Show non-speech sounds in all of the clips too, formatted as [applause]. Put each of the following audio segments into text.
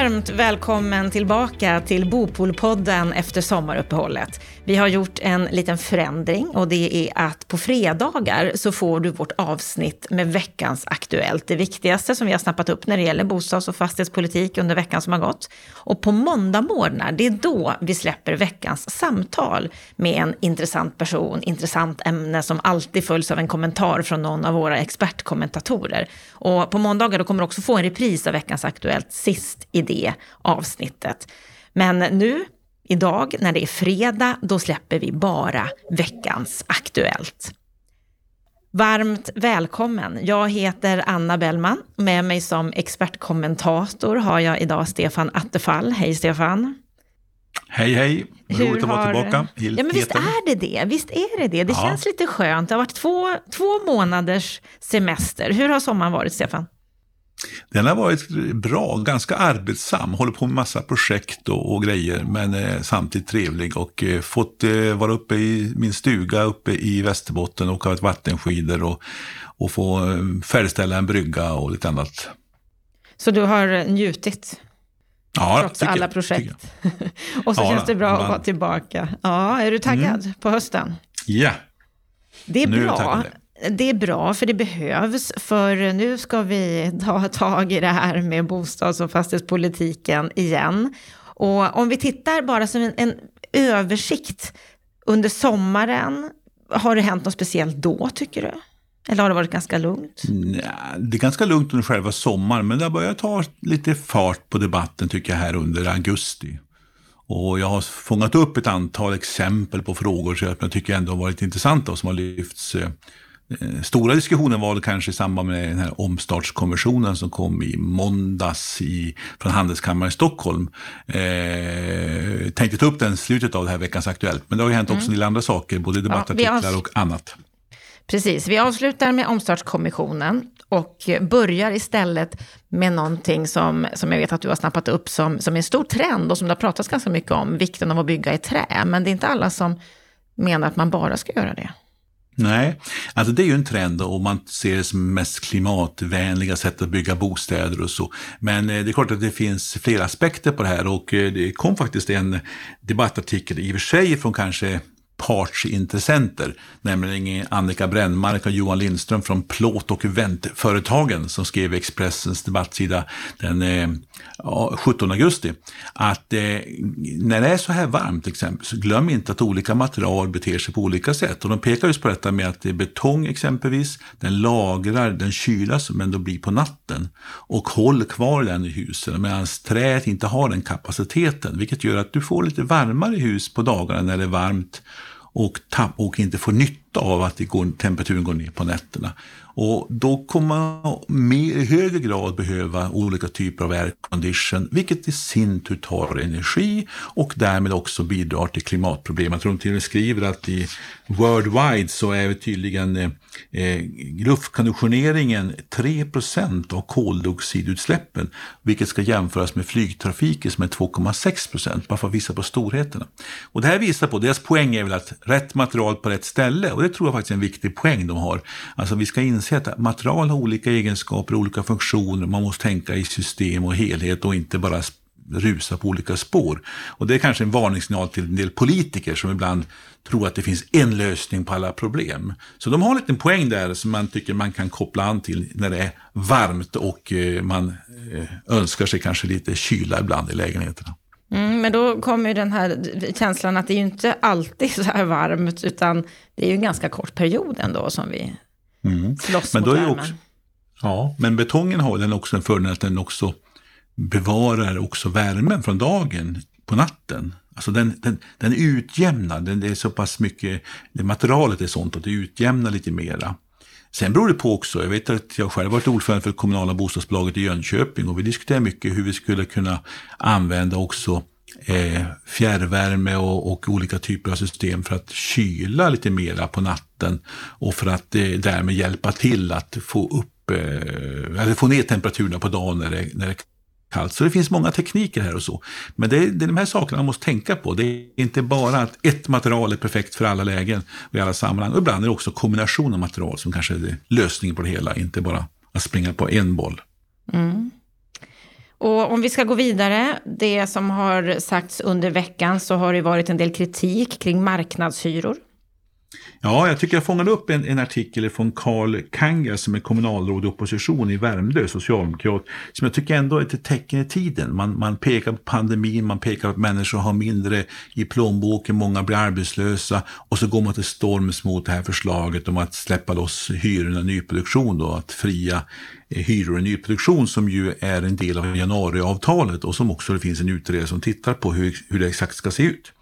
Varmt välkommen tillbaka till Bopolpodden efter sommaruppehållet. Vi har gjort en liten förändring och det är att på fredagar så får du vårt avsnitt med veckans Aktuellt. Det viktigaste som vi har snappat upp när det gäller bostads och fastighetspolitik under veckan som har gått. Och på måndagmorgnar, det är då vi släpper veckans samtal med en intressant person, intressant ämne som alltid följs av en kommentar från någon av våra expertkommentatorer. Och på måndagar då kommer du också få en repris av veckans Aktuellt sist i det avsnittet. Men nu Idag när det är fredag, då släpper vi bara veckans Aktuellt. Varmt välkommen! Jag heter Anna Bellman. Med mig som expertkommentator har jag idag Stefan Attefall. Hej Stefan! Hej hej! Roligt att vara tillbaka. ja, men visst är det det? Visst är det det? Det ja. känns lite skönt. Det har varit två, två månaders semester. Hur har sommaren varit, Stefan? Den har varit bra, ganska arbetsam, håller på med massa projekt och, och grejer, men eh, samtidigt trevlig och eh, fått eh, vara uppe i min stuga uppe i Västerbotten och åka vattenskidor och, och få eh, färdigställa en brygga och lite annat. Så du har njutit? Ja, Trots alla jag, projekt. [laughs] och så ja, känns det bra man... att vara tillbaka. Ja, är du taggad mm. på hösten? Ja. Det är nu bra. Det är bra, för det behövs. För nu ska vi ta tag i det här med bostads och fastighetspolitiken igen. Och om vi tittar bara som en, en översikt under sommaren, har det hänt något speciellt då, tycker du? Eller har det varit ganska lugnt? Nej, det är ganska lugnt under själva sommaren, men det har börjat ta lite fart på debatten tycker jag här under augusti. Och jag har fångat upp ett antal exempel på frågor som jag tycker ändå har varit intressanta och som har lyfts eh, stora diskussionen var kanske i samband med den här omstartskonventionen som kom i måndags i, från Handelskammaren i Stockholm. Eh, tänkte ta upp den i slutet av det här veckans Aktuellt, men det har ju hänt också mm. en del andra saker, både debattartiklar ja, och annat. Precis, vi avslutar med omstartskommissionen och börjar istället med någonting som, som jag vet att du har snappat upp som, som är en stor trend och som det har pratats ganska mycket om, vikten av att bygga i trä. Men det är inte alla som menar att man bara ska göra det. Nej, alltså det är ju en trend och man ser det som mest klimatvänliga sätt att bygga bostäder och så. Men eh, det är klart att det finns flera aspekter på det här och eh, det kom faktiskt en debattartikel i och för sig från kanske partsintressenter, nämligen Annika Brännmark och Johan Lindström från Plåt och Väntföretagen som skrev i Expressens debattsida den eh, 17 augusti. Att eh, när det är så här varmt till exempel, så glöm inte att olika material beter sig på olika sätt. Och de pekar just på detta med att det är betong exempelvis, den lagrar den kyla som ändå blir på natten och håll kvar den i husen medan träet inte har den kapaciteten, vilket gör att du får lite varmare hus på dagarna när det är varmt och, tapp, och inte får nytta av att det går, temperaturen går ner på nätterna. Och då kommer man i högre grad behöva olika typer av aircondition, vilket i sin tur tar energi och därmed också bidrar till klimatproblem. Jag tror de till och med skriver att i worldwide så är tydligen eh, eh luftkonditioneringen 3% av koldioxidutsläppen, vilket ska jämföras med flygtrafiken som är 2,6% bara för att visa på storheterna. Och det här visar på, deras poäng är väl att rätt material på rätt ställe, och det tror jag faktiskt är en viktig poäng de har. Alltså vi ska inse att material har olika egenskaper, olika funktioner, man måste tänka i system och helhet och inte bara rusa på olika spår. Och det är kanske en varningssignal till en del politiker som ibland tror att det finns en lösning på alla problem. Så de har en liten poäng där som man tycker man kan koppla an till när det är varmt och eh, man eh, önskar sig kanske lite kyla ibland i lägenheterna. Mm, men då kommer ju den här känslan att det är ju inte alltid så här varmt, utan det är ju en ganska kort period ändå som vi mm. slåss men mot värmen. Också, ja, men betongen har den också en fördel att den också bevarar också värmen från dagen på natten. Alltså den, den, den utjämnar, den, det är så pass mycket, det materialet är sånt att det utjämnar lite mera. Sen beror det på också, jag vet att jag själv varit ordförande för det kommunala bostadsbolaget i Jönköping och vi diskuterar mycket hur vi skulle kunna använda också eh, fjärrvärme och, och, olika typer av system för att kyla lite mera på natten och för att eh, därmed hjälpa till att få upp eh, eller få ner temperaturerna på dagen när det, när det kallt. Så det finns många tekniker här och så. Men det är, det är de här sakerna man måste tänka på. Det är inte bara att ett material är perfekt för alla lägen och i alla sammanhang. Och ibland är det också kombination av material som kanske är lösningen på det hela, inte bara att springa på en boll. Mm. Och om vi ska gå vidare, det som har sagts under veckan så har det varit en del kritik kring marknadshyror. Ja, jag tycker jag fångade upp en, en artikel från Karl Kanga som är kommunalråd i opposition i Värmdö, socialdemokrat, som jag tycker ändå är ett tecken i tiden. Man, man pekar på pandemin, man pekar på att människor har mindre i plånboken, många blir arbetslösa och så går man till storms mot det här förslaget om att släppa loss hyrorna i nyproduktion, då, att fria eh, hyror i nyproduktion som ju är en del av januariavtalet och som också det finns en utredare som tittar på hur, hur det exakt ska se ut.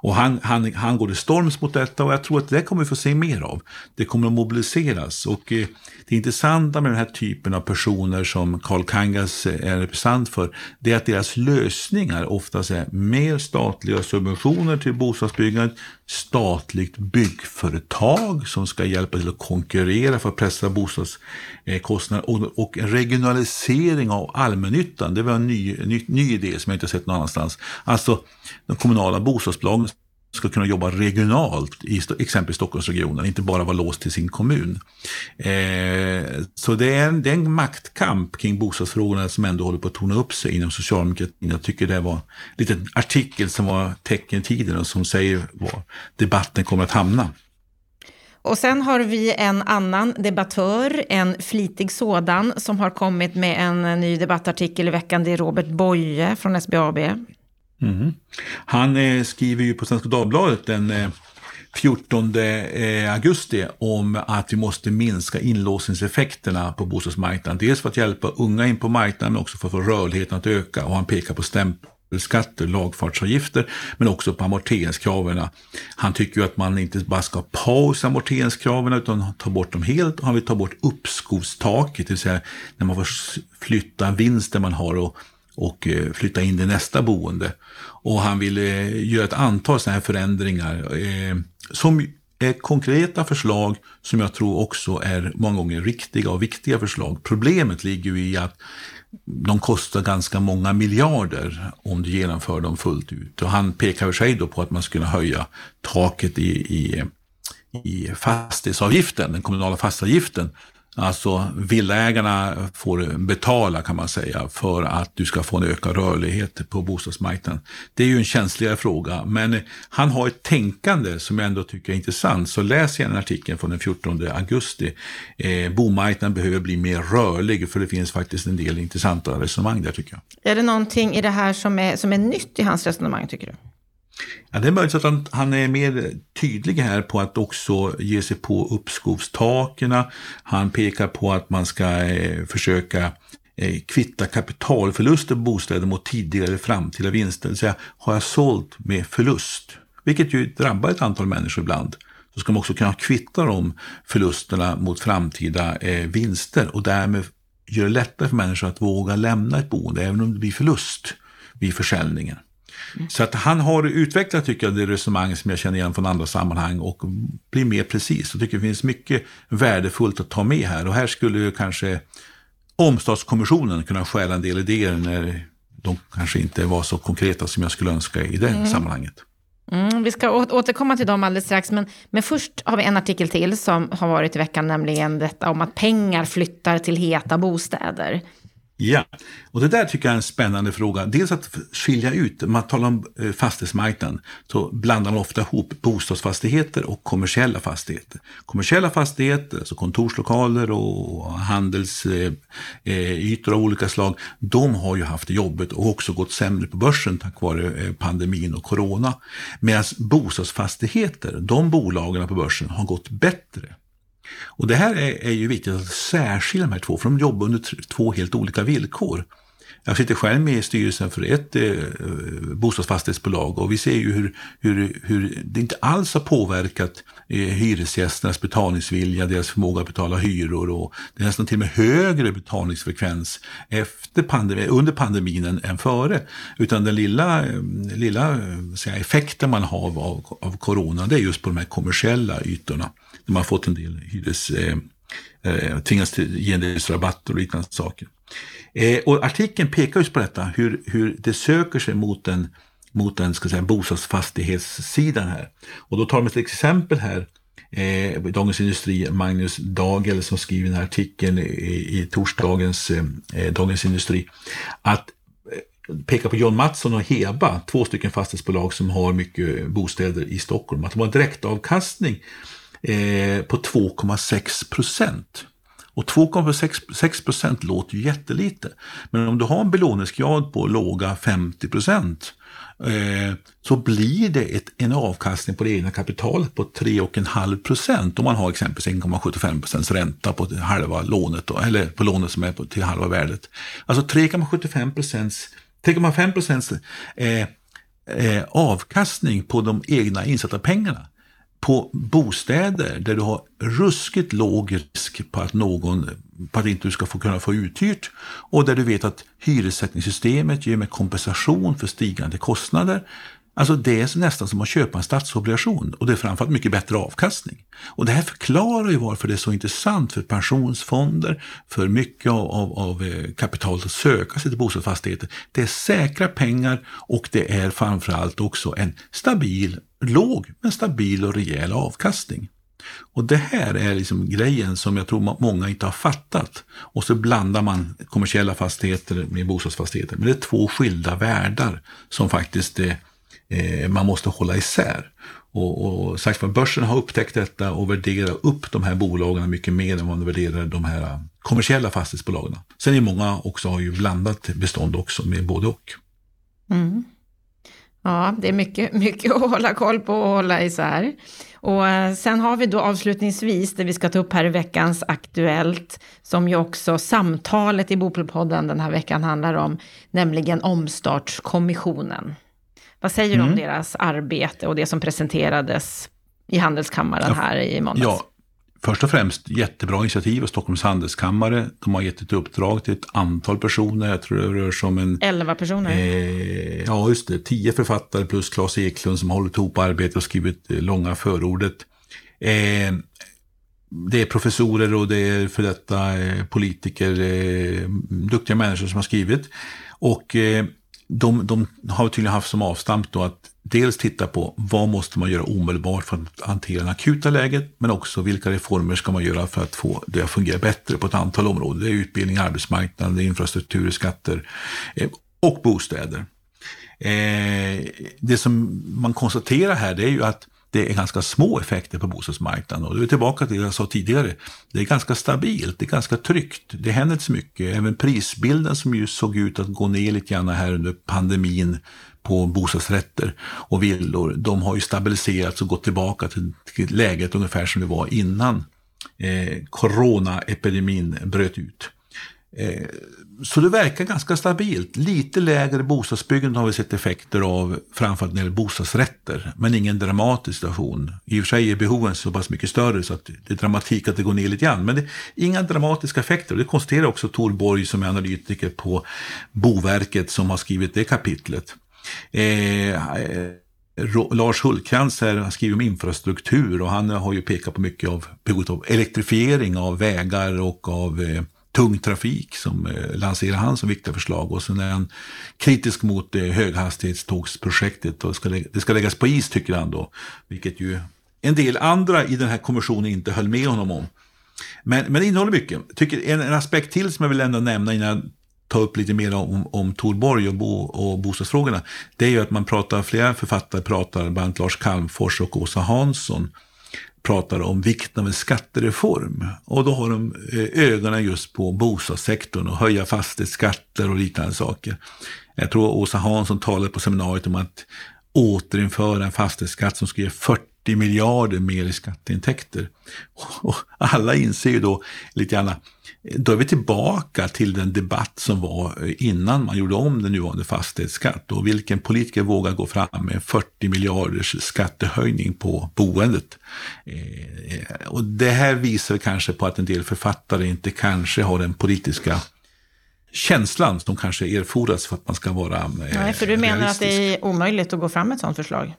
Och han, han, han går till storms mot detta och jag tror att det kommer vi få se mer av. Det kommer att mobiliseras och eh, det intressanta med den här typen av personer som Carl Kangas eh, är representant för, det är att deras lösningar oftast är mer statliga subventioner till bostadsbyggandet, statligt byggföretag som ska hjälpa till att konkurrera för att pressa bostadskostnader och, och en regionalisering av allmännyttan. Det var en ny, ny, ny idé som jag inte sett någon annanstans. Alltså de kommunala bostadsbolagen ska kunna jobba regionalt i exempelvis Stockholmsregionen, inte bara vara låst till sin kommun. Eh, så det är, en, det är en maktkamp kring bostadsfrågorna som ändå håller på att tona upp sig inom socialdemokratin. Jag tycker det var en liten artikel som var tecken i tiden och som säger var debatten kommer att hamna. Och sen har vi en annan debattör, en flitig sådan, som har kommit med en ny debattartikel i veckan. Det är Robert Boye från SBAB. Mm. Han eh, skriver ju på Svenska Dagbladet den eh, 14 eh, augusti om att vi måste minska inlåsningseffekterna på bostadsmarknaden. Dels för att hjälpa unga in på marknaden men också för att få rörligheten att öka. Och han pekar på stämpelskatter, lagfartsavgifter, men också på amorteringskraven. Han tycker ju att man inte bara ska pausa amorteringskraven utan ta bort dem helt. Och han vill ta bort uppskovstaket, det vill säga när man får flytta vinsten man har och och eh, flytta in i nästa boende. Och han ville eh, göra ett antal sådana här förändringar eh, som är konkreta förslag som jag tror också är många gånger riktiga och viktiga förslag. Problemet ligger ju i att de kostar ganska många miljarder om du genomför dem fullt ut. Och han pekar för sig då på att man skulle höja taket i, i, i fastighetsavgiften, den kommunala fastighetsavgiften, Alltså villaägarna får betala kan man säga för att du ska få en ökad rörlighet på bostadsmarknaden. Det är ju en känsligare fråga, men han har ett tänkande som jag ändå tycker är intressant. Så läs gärna artikeln från den 14 augusti. Eh, bomarknaden behöver bli mer rörlig för det finns faktiskt en del intressanta resonemang där tycker jag. Är det någonting i det här som är, som är nytt i hans resonemang tycker du? Ja, det är möjligt att han, han, är mer tydlig här på att också ge sig på uppskovstaken. Han pekar på att man ska eh, försöka eh, kvitta kapitalförluster på bostäder mot tidigare framtida vinster. Det vill säga, har jag sålt med förlust, vilket ju drabbar ett antal människor ibland, så ska man också kunna kvitta de förlusterna mot framtida eh, vinster och därmed göra det lättare för människor att våga lämna ett boende, även om det blir förlust vid försäljningen. Så att han har utvecklat, tycker jag, det resonemang som jag känner igen från andra sammanhang och blir mer precis. Jag tycker det finns mycket värdefullt att ta med här och här skulle ju kanske omstadskommissionen kunna stjäla en del idéer när de kanske inte var så konkreta som jag skulle önska i det mm. sammanhanget. Mm, vi ska återkomma till dem alldeles strax, men, men först har vi en artikel till som har varit i veckan, nämligen detta om att pengar flyttar till heta bostäder. Ja, och det där tycker jag är en spännande fråga. Dels att skilja ut, man talar om eh, fastighetsmarknaden, så blandar man ofta ihop bostadsfastigheter och kommersiella fastigheter. Kommersiella fastigheter, alltså kontorslokaler och handelsytor eh, eh, av olika slag, de har ju haft det jobbigt och också gått sämre på börsen tack vare pandemin och corona. Medan bostadsfastigheter, de bolagen på börsen har gått bättre. Och det här är, är ju viktigt att särskilja de här två, för de jobbar under två helt olika villkor. Jag sitter själv med i styrelsen för ett eh, bostadsfastighetsbolag och vi ser ju hur, hur, hur det inte alls har påverkat eh, hyresgästernas betalningsvilja, deras förmåga att betala hyror och det är nästan till och med högre betalningsfrekvens efter pandemi, under pandemin än, än före. Utan den lilla, eh, lilla eh, säga, effekten man har av, av corona det är just på de här kommersiella ytorna. Där man har fått en del hyres, eh, eh, tvingas till, ge en del rabatt och liknande saker. Eh, och artikeln pekar just på detta, hur, hur det söker sig mot den, mot den ska säga, bostadsfastighetssidan här. Och då tar man ett exempel här eh, Dagens Industri, Magnus Dagel som skriver den här artikeln i, i torsdagens eh, eh, Dagens Industri, att eh, pekar på John Mattsson och Heba, två stycken fastighetsbolag som har mycket bostäder i Stockholm, att de har direktavkastning eh, på 2,6 procent. Och 2,6 procent låter ju jättelite. Men om du har en belåningsgrad på låga 50 procent eh, så blir det ett, en avkastning på det egna kapitalet på 3,5 procent om man har exempelvis 1,75 procents ränta på halva lånet, då, eller på lånet som är på, till halva värdet. Alltså 3,75 procents 3,5 procents eh, eh, avkastning på de egna insatta pengarna på bostäder där du har ruskigt låg risk på att någon på att inte du ska få kunna få uthyrt och där du vet att hyressättningssystemet ger med kompensation för stigande kostnader Alltså det är nästan som att köpa en statsobligation och det är framförallt mycket bättre avkastning. Och det här förklarar ju varför det är så intressant för pensionsfonder, för mycket av, av, av eh, kapitalet att söka sig till bostadsfastigheter. Det är säkra pengar och det är framförallt också en stabil, låg men stabil och rejäl avkastning. Och det här är liksom grejen som jag tror många inte har fattat. Och så blandar man kommersiella fastigheter med bostadsfastigheter. Men det är två skilda världar som faktiskt är eh, man måste hålla isär. Och, och sagt för börsen har upptäckt detta och värderar upp de här bolagen mycket mer än vad man värderar de här eh, kommersiella fastighetsbolagen. Sen är många också har ju blandat bestånd också med både och. Mm. Ja, det är mycket, [laughs] mycket att hålla koll på och hålla isär. Och eh, sen har vi då avslutningsvis det vi ska ta upp här i veckans Aktuellt, som ju också samtalet i Bopelpodden den här veckan handlar om, nämligen omstartskommissionen. Vad säger du mm. om deras arbete och det som presenterades i Handelskammaren här i måndags? Ja, först och främst jättebra initiativ av Stockholms Handelskammare. De har gett ett uppdrag till ett antal personer. Jag tror det rör sig om en... Elva personer? Eh, ja, just det. Tio författare plus Claes Eklund som har hållit ihop arbetet och skrivit eh, långa förordet. Eh, det är professorer och det är för detta eh, politiker, eh, duktiga människor som har skrivit. Och eh, de, de har tydligen haft som avstamp då att dels titta på vad måste man göra omedelbart för att hantera det akuta läget, men också vilka reformer ska man göra för att få det att fungera bättre på ett antal områden. Det är utbildning, arbetsmarknad, infrastruktur, skatter eh, och bostäder. Eh, det som man konstaterar här det är ju att det är ganska små effekter på bostadsmarknaden. Och det är tillbaka till det jag sa tidigare. Det är ganska stabilt, det är ganska tryggt. Det händer inte så mycket. Även prisbilden som ju såg ut att gå ner lite grann här under pandemin på bostadsrätter och villor, de har ju stabiliserats och gått tillbaka till läget ungefär som det var innan eh, coronaepidemin bröt ut. Eh, så det verkar ganska stabilt. Lite lägre bostadsbyggande har vi sett effekter av, framförallt när det gäller bostadsrätter. Men ingen dramatisk situation. I och för sig är behoven så pass mycket större så att det är dramatik att det går ner lite grann. Men det inga dramatiska effekter. Det konstaterar också Tor Borg som är analytiker på Boverket som har skrivit det kapitlet. Eh, eh Lars Hultkrantz här skriver om infrastruktur och han har ju pekat på mycket av behovet av elektrifiering av vägar och av eh, tung trafik som eh, lanserar han som viktiga förslag. Och sen är han kritisk mot eh, höghastighetstågsprojektet och ska, det ska läggas på is tycker han då. Vilket ju en del andra i den här kommissionen inte höll med honom om. Men, men det innehåller mycket. Tycker en, en aspekt till som jag vill ändå nämna innan ta upp lite mer om, om Torborg och, bo, och bostadsfrågorna. Det är ju att man pratar, flera författare pratar, bland annat Lars Calmfors och Åsa Hansson, pratar om vikten av en skattereform. Och då har de eh, ögonen just på bostadssektorn och höja fastighetsskatter och liknande saker. Jag tror Åsa Hansson talade på seminariet om att återinföra en fastighetsskatt som ska ge 40 miljarder mer i skatteintäkter. Och alla inser ju då lite grann, då är vi tillbaka till den debatt som var innan man gjorde om den nuvarande fastighetsskatt. Och vilken politiker vågar gå fram med 40 miljarders skattehöjning på boendet? Eh, och det här visar kanske på att en del författare inte kanske har den politiska känslan som kanske erfordras för att man ska vara eh, Nej, för du menar att det är omöjligt att gå fram med ett sådant förslag?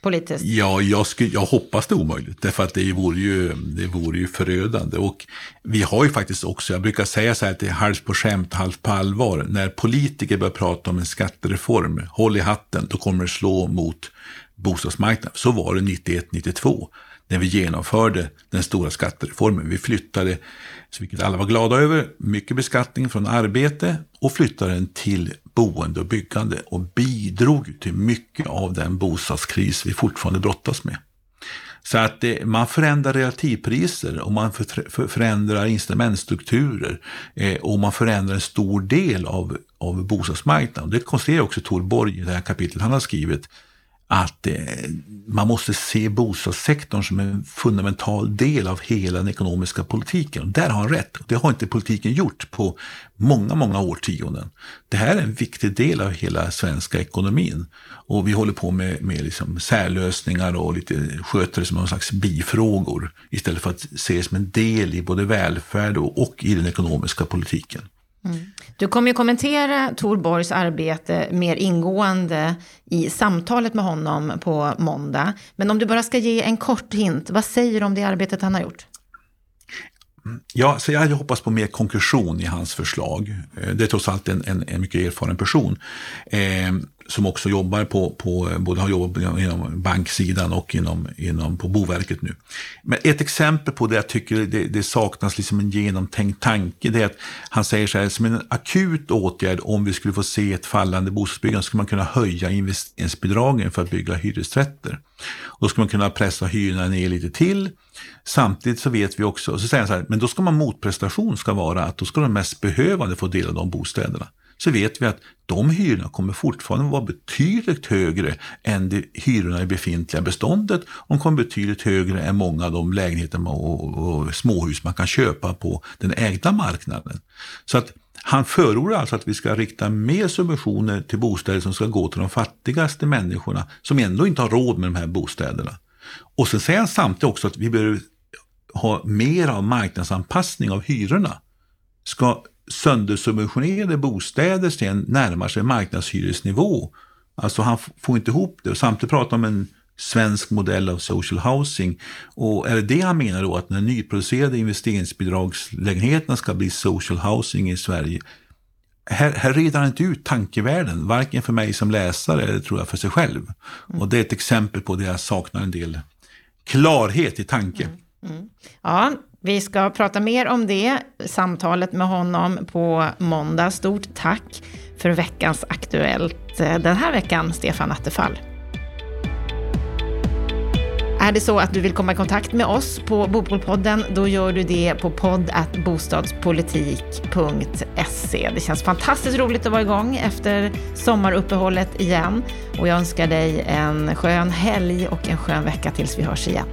Politiskt? Ja, jag, skulle, jag hoppas det är omöjligt. Därför att det vore, ju, det vore ju förödande. Och vi har ju faktiskt också, jag brukar säga så här att det är halvt på skämt, halvt på allvar. När politiker börjar prata om en skattereform, håll i hatten, då kommer det slå mot bostadsmarknaden. Så var det 91-92. när vi genomförde den stora skattereformen. Vi flyttade, vilket alla var glada över, mycket beskattning från arbete och flyttade den till boende och byggande och bidrog till mycket av den bostadskris vi fortfarande brottas med. Så att det, man förändrar relativpriser och man för, för, förändrar incitamentstrukturer eh, och man förändrar en stor del av, av bostadsmarknaden. Det konstaterar också Tor Borg i det här kapitlet han har skrivit att eh, man måste se bostadssektorn som en fundamental del av hela den ekonomiska politiken. Och där har han rätt. Det har inte politiken gjort på många, många årtionden. Det här är en viktig del av hela svenska ekonomin. Och vi håller på med, med liksom särlösningar och lite sköter det som någon slags bifrågor istället för att se det som en del i både välfärd och, och i den ekonomiska politiken. Du kommer ju kommentera Tor Borgs arbete mer ingående i samtalet med honom på måndag. Men om du bara ska ge en kort hint, vad säger du om det arbetet han har gjort? Ja, så jag hade hoppats på mer konkretion i hans förslag. Eh, det är trots allt en, en, en mycket erfaren person. Eh, som också jobbar på, på, eh, både har jobbat inom banksidan och inom, inom på Boverket nu. Men ett exempel på det jag tycker det, det saknas liksom en genomtänkt tanke, det är att han säger så här, som en akut åtgärd om vi skulle få se ett fallande bostadsbyggande, skulle man kunna höja investeringsbidragen för att bygga hyresrätter. Och då skulle man kunna pressa hyrorna ner lite till. Samtidigt så vet vi också, så säger han så här, men då ska man motprestation ska vara att då ska de mest behövande få del av de bostäderna så vet vi att de hyrorna kommer fortfarande vara betydligt högre än de hyrorna i befintliga beståndet. De kommer betydligt högre än många av de lägenheter och, småhus man kan köpa på den ägda marknaden. Så att han förordar alltså att vi ska rikta mer subventioner till bostäder som ska gå till de fattigaste människorna som ändå inte har råd med de här bostäderna. Och sen säger han samtidigt också att vi behöver ha mer av marknadsanpassning av hyrorna. Ska söndersubventionerade bostäder sen närmar sig marknadshyresnivå. Alltså han får inte ihop det och samtidigt pratar om en svensk modell av social housing. Och är det det han menar då att när nyproducerade investeringsbidragslägenheterna ska bli social housing i Sverige? Här, här reder han inte ut tankevärlden, varken för mig som läsare eller tror jag för sig själv. Mm. Och det är ett exempel på det jag saknar en del klarhet i tanke. Mm. Mm. Ja, vi ska prata mer om det, samtalet med honom på måndag. Stort tack för veckans Aktuellt eh, den här veckan, Stefan Attefall. Är det så att du vill komma i kontakt med oss på Bopolpodden, då gör du det på podd.bostadspolitik.se. Det känns fantastiskt roligt att vara igång efter sommaruppehållet igen och jag önskar dig en skön helg och en skön vecka tills vi hörs igen.